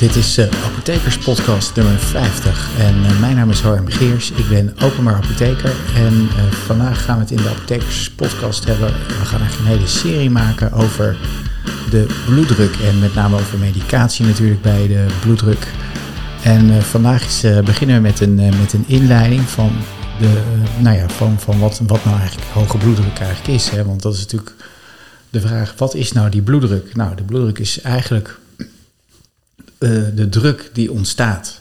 Dit is uh, Apothekerspodcast nummer 50 en uh, mijn naam is Harm Geers. Ik ben openbaar apotheker en uh, vandaag gaan we het in de Apothekerspodcast hebben. We gaan eigenlijk een hele serie maken over de bloeddruk en met name over medicatie natuurlijk bij de bloeddruk. En vandaag is, beginnen we met een, met een inleiding van, de, nou ja, van, van wat, wat nou eigenlijk hoge bloeddruk eigenlijk is. Hè? Want dat is natuurlijk de vraag, wat is nou die bloeddruk? Nou, de bloeddruk is eigenlijk uh, de druk die ontstaat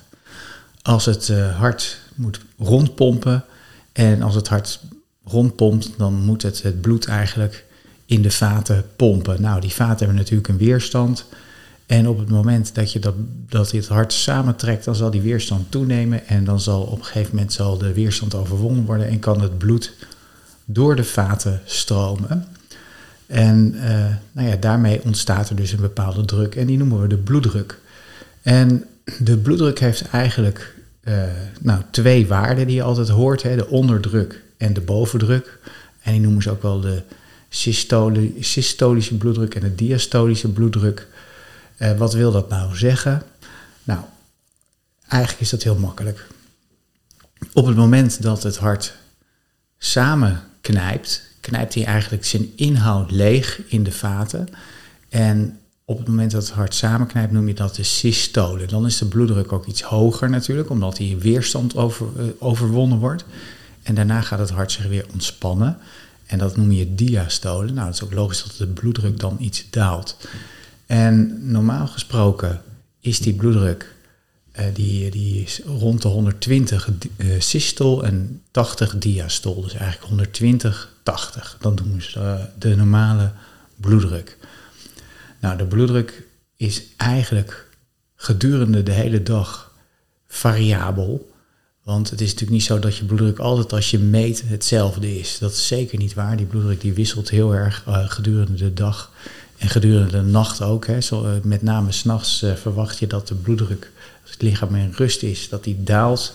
als het uh, hart moet rondpompen. En als het hart rondpompt, dan moet het, het bloed eigenlijk in de vaten pompen. Nou, die vaten hebben natuurlijk een weerstand. En op het moment dat je dat, dat het hart samentrekt, dan zal die weerstand toenemen. En dan zal op een gegeven moment zal de weerstand overwonnen worden en kan het bloed door de vaten stromen. En uh, nou ja, daarmee ontstaat er dus een bepaalde druk en die noemen we de bloeddruk. En de bloeddruk heeft eigenlijk uh, nou, twee waarden die je altijd hoort: hè, de onderdruk en de bovendruk. En die noemen ze ook wel de systolische bloeddruk en de diastolische bloeddruk. Uh, wat wil dat nou zeggen? Nou, eigenlijk is dat heel makkelijk. Op het moment dat het hart samen knijpt, knijpt hij eigenlijk zijn inhoud leeg in de vaten. En op het moment dat het hart samenknijpt, noem je dat de systole. Dan is de bloeddruk ook iets hoger natuurlijk, omdat die weerstand over, uh, overwonnen wordt. En daarna gaat het hart zich weer ontspannen. En dat noem je diastole. Nou, het is ook logisch dat de bloeddruk dan iets daalt. En normaal gesproken is die bloeddruk uh, die, die is rond de 120 uh, eh, systol en 80 diastol. Dus eigenlijk 120, 80. Dan doen ze de normale bloeddruk. Nou, de bloeddruk is eigenlijk gedurende de hele dag variabel. Want het is natuurlijk niet zo dat je bloeddruk altijd als je meet hetzelfde is. Dat is zeker niet waar. Die bloeddruk die wisselt heel erg uh, gedurende de dag en gedurende de nacht ook. Hè. Zo, uh, met name s'nachts uh, verwacht je dat de bloeddruk, als het lichaam in rust is, dat die daalt.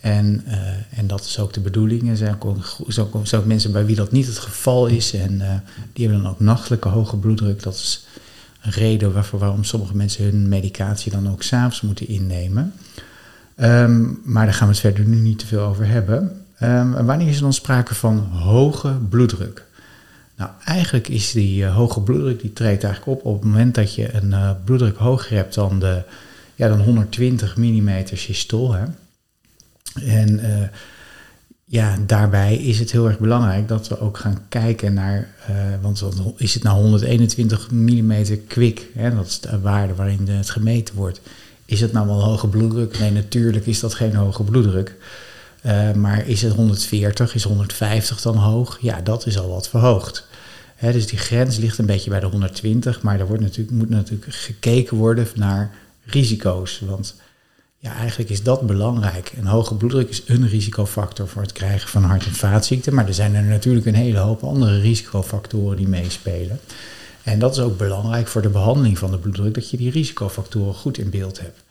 En, en dat is ook de bedoeling. Er zijn ook, zijn ook, mensen bij wie dat niet het geval is. En die hebben dan ook nachtelijke hoge bloeddruk. Dat is reden waarvoor, waarom sommige mensen hun medicatie dan ook s'avonds moeten innemen. Um, maar daar gaan we het verder nu niet te veel over hebben. Um, wanneer is er dan sprake van hoge bloeddruk? Nou, eigenlijk is die uh, hoge bloeddruk, die treedt eigenlijk op op het moment dat je een uh, bloeddruk hoger hebt dan, de, ja, dan 120 mm systol. Hè? En uh, ja, daarbij is het heel erg belangrijk dat we ook gaan kijken naar, uh, want is het nou 121 mm kwik, dat is de waarde waarin het gemeten wordt. Is het nou wel hoge bloeddruk? Nee, natuurlijk is dat geen hoge bloeddruk. Uh, maar is het 140, is 150 dan hoog? Ja, dat is al wat verhoogd. Hè, dus die grens ligt een beetje bij de 120, maar er wordt natuurlijk, moet natuurlijk gekeken worden naar risico's. Want ja, eigenlijk is dat belangrijk. Een hoge bloeddruk is een risicofactor voor het krijgen van hart- en vaatziekten. Maar er zijn er natuurlijk een hele hoop andere risicofactoren die meespelen. En dat is ook belangrijk voor de behandeling van de bloeddruk, dat je die risicofactoren goed in beeld hebt.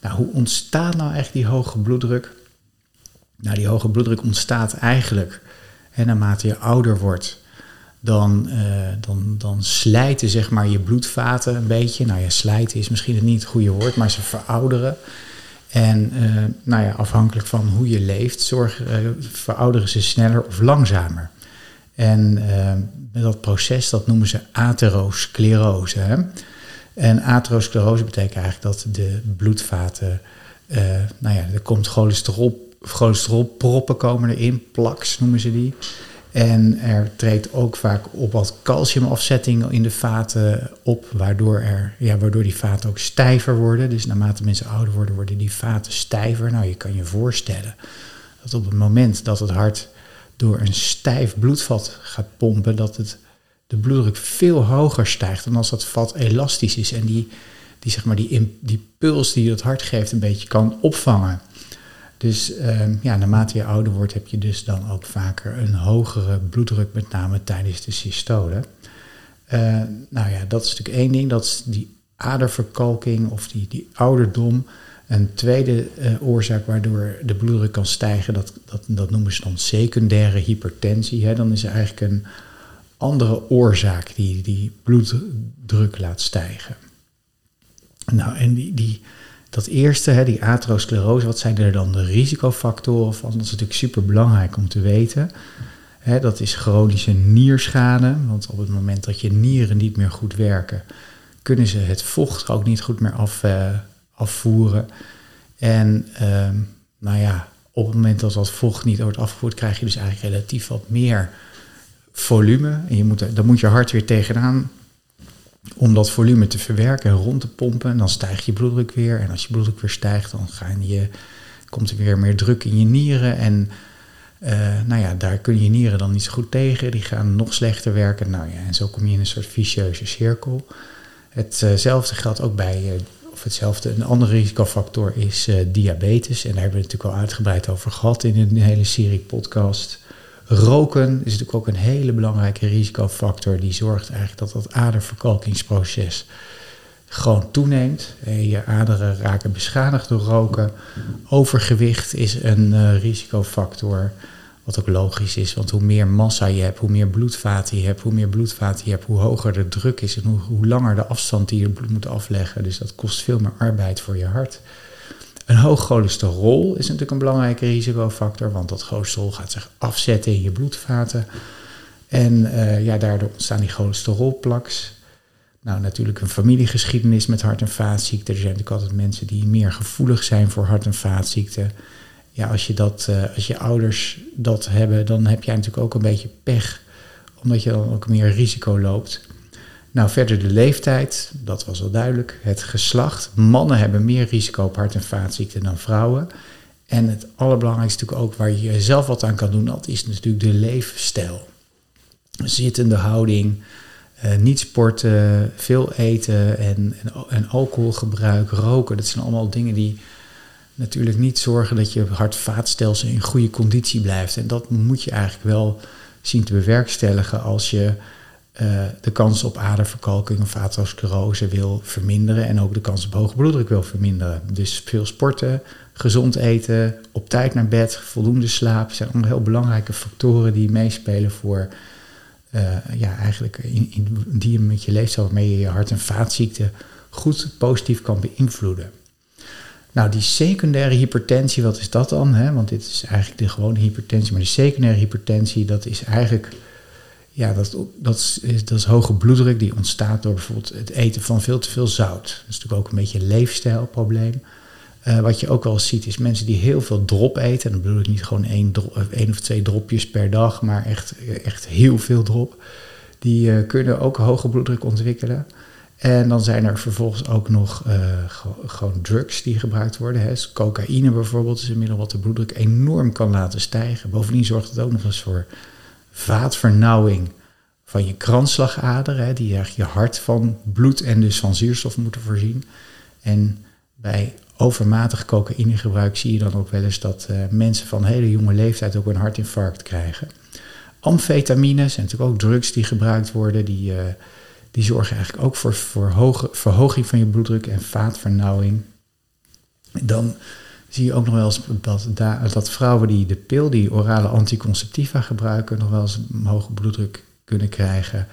Nou, hoe ontstaat nou eigenlijk die hoge bloeddruk? Nou, die hoge bloeddruk ontstaat eigenlijk, en naarmate je ouder wordt, dan, uh, dan, dan slijten zeg maar je bloedvaten een beetje. Nou ja, slijten is misschien niet het goede woord, maar ze verouderen. En uh, nou ja, afhankelijk van hoe je leeft, zorg, uh, verouderen ze sneller of langzamer. En uh, dat proces, dat noemen ze atherosclerose. Hè? En atherosclerose betekent eigenlijk dat de bloedvaten, nou ja, er komt cholesterol, cholesterolproppen komen erin, plaks noemen ze die. En er treedt ook vaak op wat calciumafzetting in de vaten op, waardoor, er, ja, waardoor die vaten ook stijver worden. Dus naarmate mensen ouder worden, worden die vaten stijver. Nou, je kan je voorstellen dat op het moment dat het hart door een stijf bloedvat gaat pompen, dat het, de bloeddruk veel hoger stijgt dan als dat vat elastisch is en die, die, zeg maar, die, die puls die het hart geeft een beetje kan opvangen. Dus uh, ja, naarmate je ouder wordt, heb je dus dan ook vaker een hogere bloeddruk, met name tijdens de systole. Uh, nou ja, dat is natuurlijk één ding, dat is die aderverkalking of die, die ouderdom. Een tweede uh, oorzaak waardoor de bloeddruk kan stijgen, dat, dat, dat noemen ze dan secundaire hypertensie. Hè. Dan is er eigenlijk een andere oorzaak die die bloeddruk laat stijgen. Nou, en die, die, dat eerste, hè, die atherosclerose, wat zijn er dan de risicofactoren van? Dat is natuurlijk super belangrijk om te weten. Hè, dat is chronische nierschade, want op het moment dat je nieren niet meer goed werken, kunnen ze het vocht ook niet goed meer af, uh, afvoeren. En uh, nou ja, op het moment dat dat vocht niet wordt afgevoerd, krijg je dus eigenlijk relatief wat meer volume. En je moet, dan moet je hart weer tegenaan om dat volume te verwerken en rond te pompen. En dan stijgt je bloeddruk weer. En als je bloeddruk weer stijgt, dan gaan je, komt er weer meer druk in je nieren. En uh, nou ja, daar kun je nieren dan niet zo goed tegen. Die gaan nog slechter werken. Nou ja, en zo kom je in een soort vicieuze cirkel. Hetzelfde geldt ook bij, uh, of hetzelfde, een andere risicofactor is uh, diabetes. En daar hebben we het natuurlijk al uitgebreid over gehad in een hele serie podcast. Roken is natuurlijk ook een hele belangrijke risicofactor. Die zorgt eigenlijk dat dat aderverkalkingsproces gewoon toeneemt. Je aderen raken beschadigd door roken. Overgewicht is een uh, risicofactor. Wat ook logisch is, want hoe meer massa je hebt, hoe meer bloedvaten je hebt, hoe meer bloedvaten je hebt, hoe hoger de druk is en hoe langer de afstand die je bloed moet afleggen. Dus dat kost veel meer arbeid voor je hart. Een hoog cholesterol is natuurlijk een belangrijke risicofactor, want dat cholesterol gaat zich afzetten in je bloedvaten. En uh, ja, daardoor ontstaan die cholesterolplaks. Nou, natuurlijk een familiegeschiedenis met hart- en vaatziekten. Er zijn natuurlijk altijd mensen die meer gevoelig zijn voor hart- en vaatziekten. Ja, als je, dat, uh, als je ouders dat hebben, dan heb jij natuurlijk ook een beetje pech, omdat je dan ook meer risico loopt. Nou, verder de leeftijd, dat was wel duidelijk. Het geslacht. Mannen hebben meer risico op hart- en vaatziekten dan vrouwen. En het allerbelangrijkste natuurlijk ook waar je zelf wat aan kan doen, dat is natuurlijk de leefstijl. Zittende houding, uh, niet sporten, veel eten en, en, en, alcoholgebruik, roken. Dat zijn allemaal dingen die natuurlijk niet zorgen dat je hart-vaatstelsel in goede conditie blijft. En dat moet je eigenlijk wel zien te bewerkstelligen als je uh, de kans op aderverkalking of atherosclerose wil verminderen en ook de kans op hoge bloeddruk wil verminderen. Dus veel sporten, gezond eten, op tijd naar bed, voldoende slaap zijn allemaal heel belangrijke factoren die meespelen voor uh, ja, eigenlijk in, in, die je met je leefstijl waarmee je je hart- en vaatziekten goed positief kan beïnvloeden. Nou, die secundaire hypertensie, wat is dat dan? Hè? Want dit is eigenlijk de gewone hypertensie, maar die secundaire hypertensie, dat is eigenlijk ja, dat, dat, is, dat is hoge bloeddruk die ontstaat door bijvoorbeeld het eten van veel te veel zout. Dat is natuurlijk ook een beetje een leefstijlprobleem. Uh, wat je ook wel ziet is mensen die heel veel drop eten. En dan bedoel ik niet gewoon één, één of twee dropjes per dag, maar echt, echt heel veel drop. Die uh, kunnen ook hoge bloeddruk ontwikkelen. En dan zijn er vervolgens ook nog gewoon drugs die gebruikt worden. Hè. Cocaïne bijvoorbeeld is een middel wat de bloeddruk enorm kan laten stijgen. Bovendien zorgt het ook nog eens voor vaatvernauwing van je kransslagader, hè, die je hart van bloed en dus van zuurstof moeten voorzien. En bij overmatig cocaïnegebruik zie je dan ook wel eens dat uh, mensen van hele jonge leeftijd ook een hartinfarct krijgen. Amfetamines zijn natuurlijk ook drugs die gebruikt worden, die, uh, die zorgen eigenlijk ook voor, voor hoge, verhoging van je bloeddruk en vaatvernauwing. Dan zie je ook nog wel eens dat, dat vrouwen die de pil, die orale anticonceptiva gebruiken, nog wel eens een hoge bloeddruk kunnen krijgen.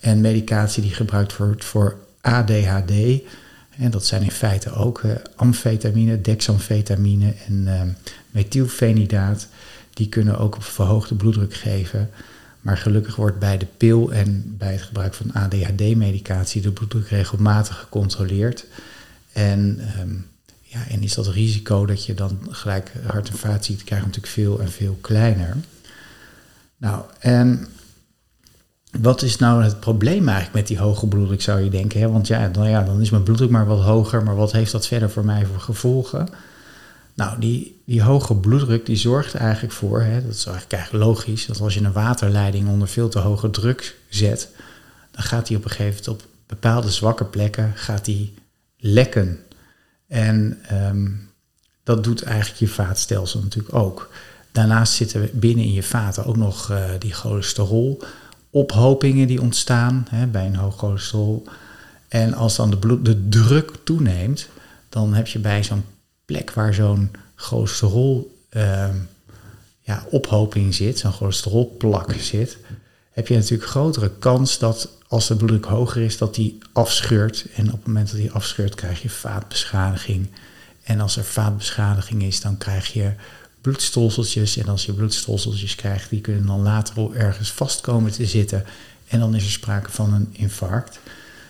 En medicatie die gebruikt wordt voor ADHD. En dat zijn in feite ook uh, amfetamine, dexamfetamine en uh, methylfenidaat. Die kunnen ook op verhoogde bloeddruk geven. Maar gelukkig wordt bij de pil en bij het gebruik van ADHD-medicatie de bloeddruk regelmatig gecontroleerd. En um, ja, en is dat risico dat je dan gelijk hart- en vaatziekten krijgt natuurlijk veel en veel kleiner. Nou, en wat is nou het probleem eigenlijk met die hoge bloeddruk, zou je denken? Hè? Want ja dan, ja, dan is mijn bloeddruk maar wat hoger, maar wat heeft dat verder voor mij voor gevolgen? Nou, die, die hoge bloeddruk die zorgt eigenlijk voor, hè, dat is eigenlijk, eigenlijk logisch, dat als je een waterleiding onder veel te hoge druk zet, dan gaat die op een gegeven moment op bepaalde zwakke plekken gaat die lekken. En um, dat doet eigenlijk je vaatstelsel natuurlijk ook. Daarnaast zitten binnen in je vaten ook nog uh, die cholesterol ophopingen die ontstaan hè, bij een hoog cholesterol. En als dan de, bloed, de druk toeneemt, dan heb je bij zo'n plek waar zo'n cholesterol uh, ja, ophoping zit, zo'n cholesterolplak zit, heb je natuurlijk grotere kans dat als de bloeddruk hoger is, dat die afscheurt. En op het moment dat die afscheurt, krijg je vaatbeschadiging. En als er vaatbeschadiging is, dan krijg je bloedstolseltjes. En als je bloedstolseltjes krijgt, die kunnen dan later ergens vast komen te zitten. En dan is er sprake van een infarct.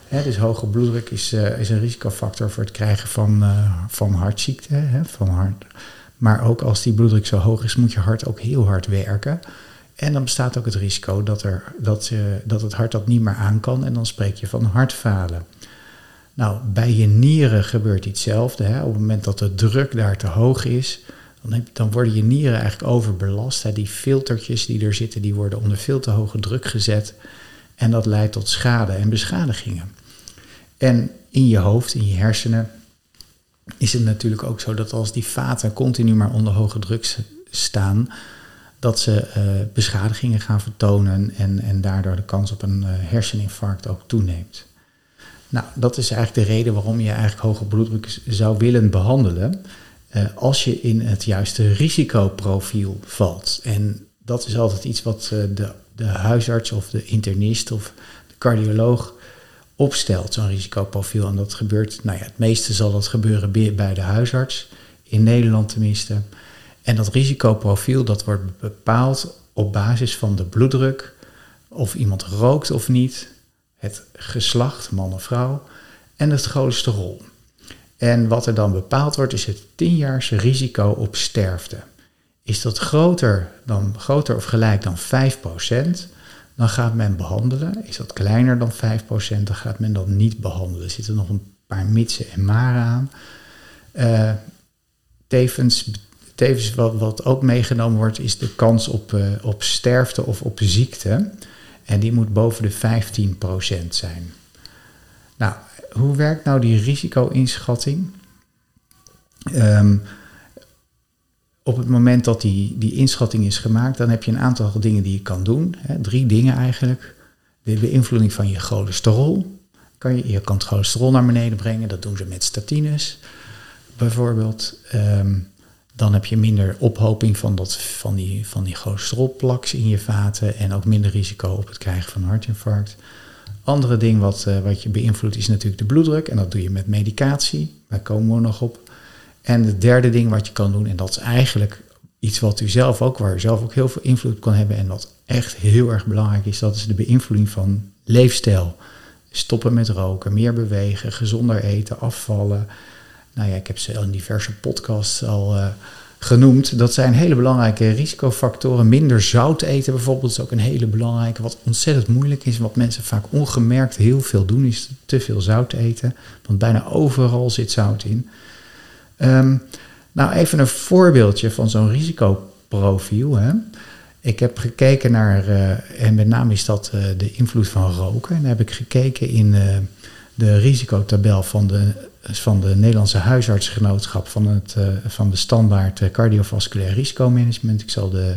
dus hoge bloeddruk is, uh, is een risicofactor voor het krijgen van, uh, van hartziekte. Van hart. Maar ook als die bloeddruk zo hoog is, moet je hart ook heel hard werken. En dan bestaat ook het risico dat, er, dat, uh, dat het hart dat niet meer aan kan. En dan spreek je van hartfalen. Nou, bij je nieren gebeurt hetzelfde. Hè. Op het moment dat de druk daar te hoog is, dan, heb, dan worden je nieren eigenlijk overbelast. Hè. Die filtertjes die er zitten, die worden onder veel te hoge druk gezet. En dat leidt tot schade en beschadigingen. En in je hoofd, in je hersenen, is het natuurlijk ook zo dat als die vaten continu maar onder hoge druk staan, dat ze uh, beschadigingen gaan vertonen en, en daardoor de kans op een uh, herseninfarct ook toeneemt. Nou, dat is eigenlijk de reden waarom je eigenlijk hoge bloeddruk zou willen behandelen uh, als je in het juiste risicoprofiel valt. En dat is altijd iets wat de, de huisarts of de internist of de cardioloog opstelt, zo'n risicoprofiel. En dat gebeurt, nou ja, het meeste zal dat gebeuren bij de huisarts, in Nederland tenminste. En dat risicoprofiel dat wordt bepaald op basis van de bloeddruk, of iemand rookt of niet, het geslacht, man of vrouw, en het cholesterol. En wat er dan bepaald wordt is het 10 risico op sterfte. Is dat groter, dan, groter of gelijk dan 5%, dan gaat men behandelen. Is dat kleiner dan 5%, dan gaat men dat niet behandelen. Er zitten nog een paar mitsen en maren aan. Uh, tevens tevens wat, wat ook meegenomen wordt, is de kans op, uh, op sterfte of op ziekte. En die moet boven de 15% zijn. Nou, hoe werkt nou die risico-inschatting? Um, op het moment dat die, die inschatting is gemaakt, dan heb je een aantal dingen die je kan doen. Hè, drie dingen eigenlijk. De beïnvloeding van je cholesterol. Kan je, je kan het cholesterol naar beneden brengen, dat doen ze met statines bijvoorbeeld. Um, dan heb je minder ophoping van, dat, van, die, van die cholesterolplaks in je vaten en ook minder risico op het krijgen van een hartinfarct. Andere ding wat, uh, wat je beïnvloedt is natuurlijk de bloeddruk en dat doe je met medicatie. Daar komen we nog op. En het derde ding wat je kan doen, en dat is eigenlijk iets wat u zelf ook, waar u zelf ook heel veel invloed kan hebben en wat echt heel erg belangrijk is, dat is de beïnvloeding van leefstijl. Stoppen met roken, meer bewegen, gezonder eten, afvallen, nou ja, ik heb ze in diverse podcasts al uh, genoemd. Dat zijn hele belangrijke risicofactoren. Minder zout eten bijvoorbeeld is ook een hele belangrijke. Wat ontzettend moeilijk is, wat mensen vaak ongemerkt heel veel doen, is te veel zout eten. Want bijna overal zit zout in. Um, nou, even een voorbeeldje van zo'n risicoprofiel. Hè. Ik heb gekeken naar, uh, en met name is dat uh, de invloed van roken. En dan heb ik gekeken in de risicotabel van de van de Nederlandse huisartsgenootschap van, het, uh, van de standaard uh, cardiovasculair risicomanagement. Ik zal de,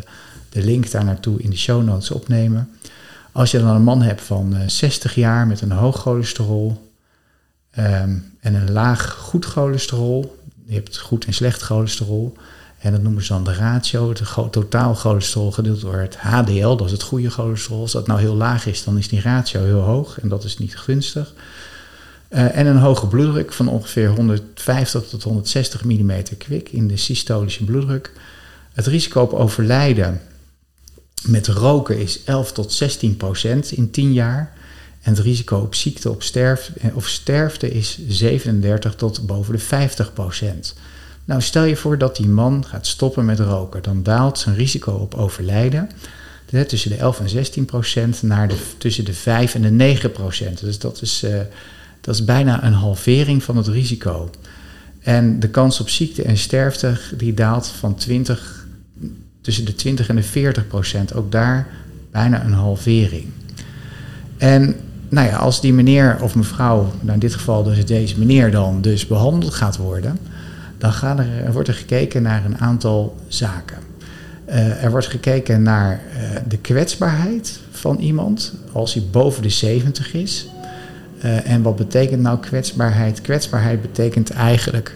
de link daar naartoe in de show notes opnemen. Als je dan een man hebt van uh, eh, 60 jaar met een hoog cholesterol um, en een laag goed cholesterol, je hebt goed en slecht cholesterol, en dat noemen ze dan de ratio, het totaal cholesterol gedeeld door het HDL, dat is het goede cholesterol. Als dat nou heel laag is, dan is die ratio heel hoog en dat is niet gunstig. Uh, en een hoge bloeddruk van ongeveer 150 tot 160 mm kwik in de systolische bloeddruk. Het risico op overlijden met roken is 11 tot 16 procent in 10 jaar. En het risico op ziekte op eh, of sterfte is 37 tot boven de 50 procent. Nou, stel je voor dat die man gaat stoppen met roken. Dan daalt zijn risico op overlijden tussen de 11 en 16 procent naar de, tussen de 5 en de 9 procent. Dus dat is... Uh, dat is bijna een halvering van het risico. En de kans op ziekte en sterfte die daalt van 20, tussen de 20 en de 40 procent. Ook daar bijna een halvering. En nou ja, als die meneer of mevrouw, nou in dit geval dus deze meneer dan dus behandeld gaat worden, dan er, wordt er gekeken naar een aantal zaken. Uh, er wordt gekeken naar uh, de kwetsbaarheid van iemand als hij boven de 70 is. Uh, en wat betekent nou kwetsbaarheid? Kwetsbaarheid betekent eigenlijk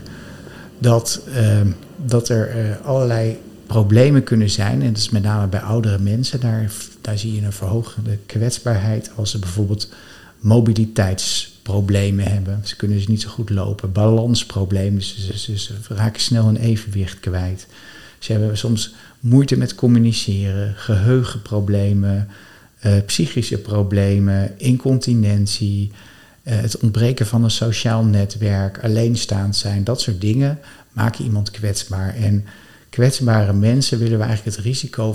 dat, uh, dat er uh, allerlei problemen kunnen zijn. En dat is met name bij oudere mensen. Daar, daar zie je een verhoogde kwetsbaarheid als ze bijvoorbeeld mobiliteitsproblemen hebben. Ze kunnen dus niet zo goed lopen. Balansproblemen, ze, ze, ze raken snel een evenwicht kwijt. Ze hebben soms moeite met communiceren, geheugenproblemen, uh, psychische problemen, incontinentie, het ontbreken van een sociaal netwerk, alleenstaand zijn. Dat soort dingen maken iemand kwetsbaar. En kwetsbare mensen willen we eigenlijk het risico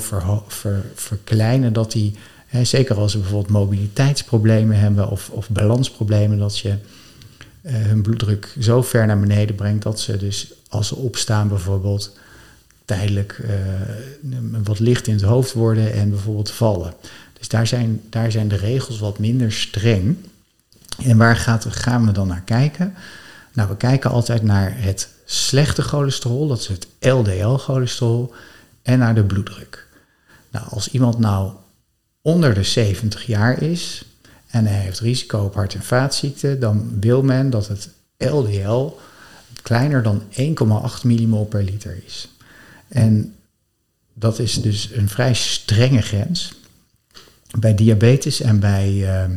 ver, verkleinen dat die, hè, zeker als ze bijvoorbeeld mobiliteitsproblemen hebben of, of balansproblemen, dat je uh, hun bloeddruk zo ver naar beneden brengt dat ze dus als ze opstaan bijvoorbeeld tijdelijk uh, wat licht in het hoofd worden en bijvoorbeeld vallen. Dus daar zijn, daar zijn de regels wat minder streng. En waar gaat, gaan we dan naar kijken? Nou, we kijken altijd naar het slechte cholesterol, dat is het LDL-cholesterol, en naar de bloeddruk. Nou, als iemand nou onder de 70 jaar is en hij heeft risico op hart- en vaatziekten, dan wil men dat het LDL kleiner dan 1,8 millimol per liter is. En dat is dus een vrij strenge grens. Bij diabetes en bij, uh,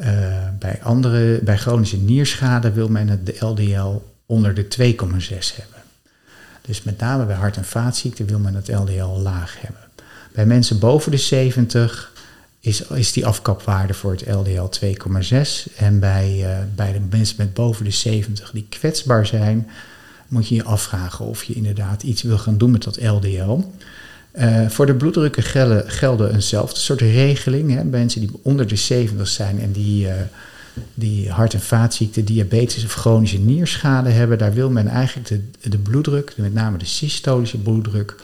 uh, bij, andere, bij chronische nierschade wil men het LDL onder de 2,6 hebben. Dus met name bij hart- en vaatziekten wil men het LDL laag hebben. Bij mensen boven de 70 is, is die afkapwaarde voor het LDL 2,6. En bij, uh, bij de mensen met boven de 70 die kwetsbaar zijn, moet je je afvragen of je inderdaad iets wil gaan doen met dat LDL. Uh, voor de bloeddrukken gelden, gelden eenzelfde soort regeling. Hè. Mensen die onder de 70 zijn en die, uh, die hart- en vaatziekten, diabetes of chronische nierschade hebben, daar wil men eigenlijk de, de bloeddruk, met name de systolische bloeddruk,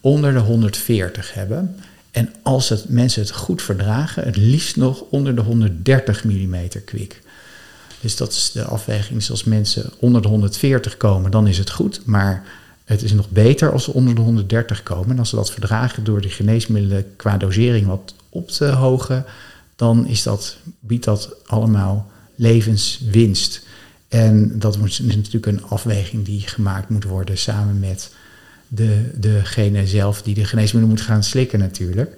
onder de 140 hebben. En als het, mensen het goed verdragen, het liefst nog onder de 130 mm kwik. Dus dat is de afweging. Dus als mensen onder de 140 komen, dan is het goed. Maar het is nog beter als ze onder de 130 komen. En als ze dat verdragen door de geneesmiddelen qua dosering wat op te hogen, dan is dat, biedt dat allemaal levenswinst. En dat is natuurlijk een afweging die gemaakt moet worden samen met de, degene zelf die de geneesmiddelen moet gaan slikken natuurlijk.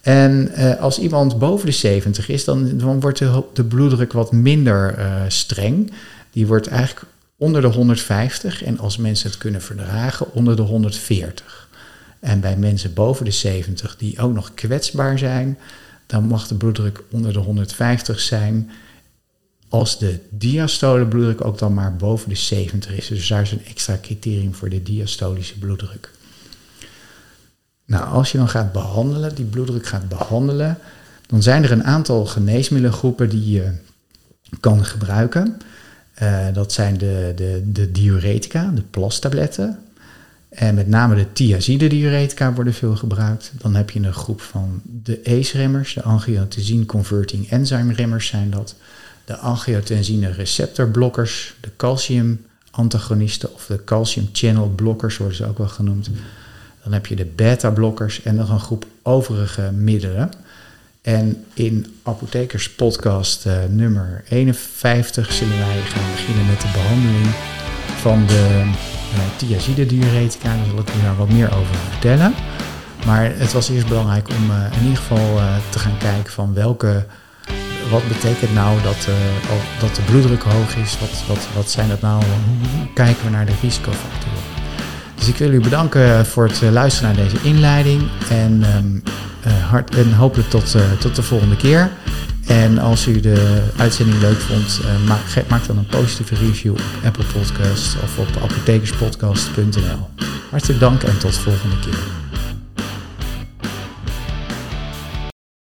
En uh, als iemand boven de 70 is, dan, wordt de, bloeddruk wat minder uh, streng. Die wordt eigenlijk onder de 150 en als mensen het kunnen verdragen, onder de 140. En bij mensen boven de 70 die ook nog kwetsbaar zijn, dan mag de bloeddruk onder de 150 zijn. Als de diastole bloeddruk ook dan maar boven de 70 is. Dus daar is een extra criterium voor de diastolische bloeddruk. Nou, als je dan gaat behandelen, die bloeddruk gaat behandelen, dan zijn er een aantal geneesmiddelengroepen die je kan gebruiken. Uh, dat zijn de, de, de diuretica, de plastabletten. En met name de thiazide diuretica worden veel gebruikt. Dan heb je een groep van de ACE-remmers, de angiotensine converting enzyme remmers zijn dat. De angiotensine receptor blokkers, de calcium antagonisten of de calcium channel blokkers worden ze ook wel genoemd. Dan heb je de beta-blokkers en nog een groep overige middelen. En in Apothekers podcast uh, nummer 51 zullen wij gaan beginnen met de behandeling van de uh, thiazide diuretica. Daar zal ik u daar wat meer over vertellen. Maar het was eerst belangrijk om uh, in ieder geval te gaan kijken van welke, wat betekent nou dat, dat de bloeddruk hoog is? Wat, wat, wat zijn dat nou? Hoe kijken we naar de risicofactoren? Dus ik wil u bedanken voor het luisteren naar deze inleiding. En, um, uh, hart, en hopelijk tot, uh, tot de volgende keer. En als u de uitzending leuk vond, uh, maak, maak, dan een positieve review op Apple Podcasts of op apothekerspodcast.nl. Hartelijk dank en tot de volgende keer.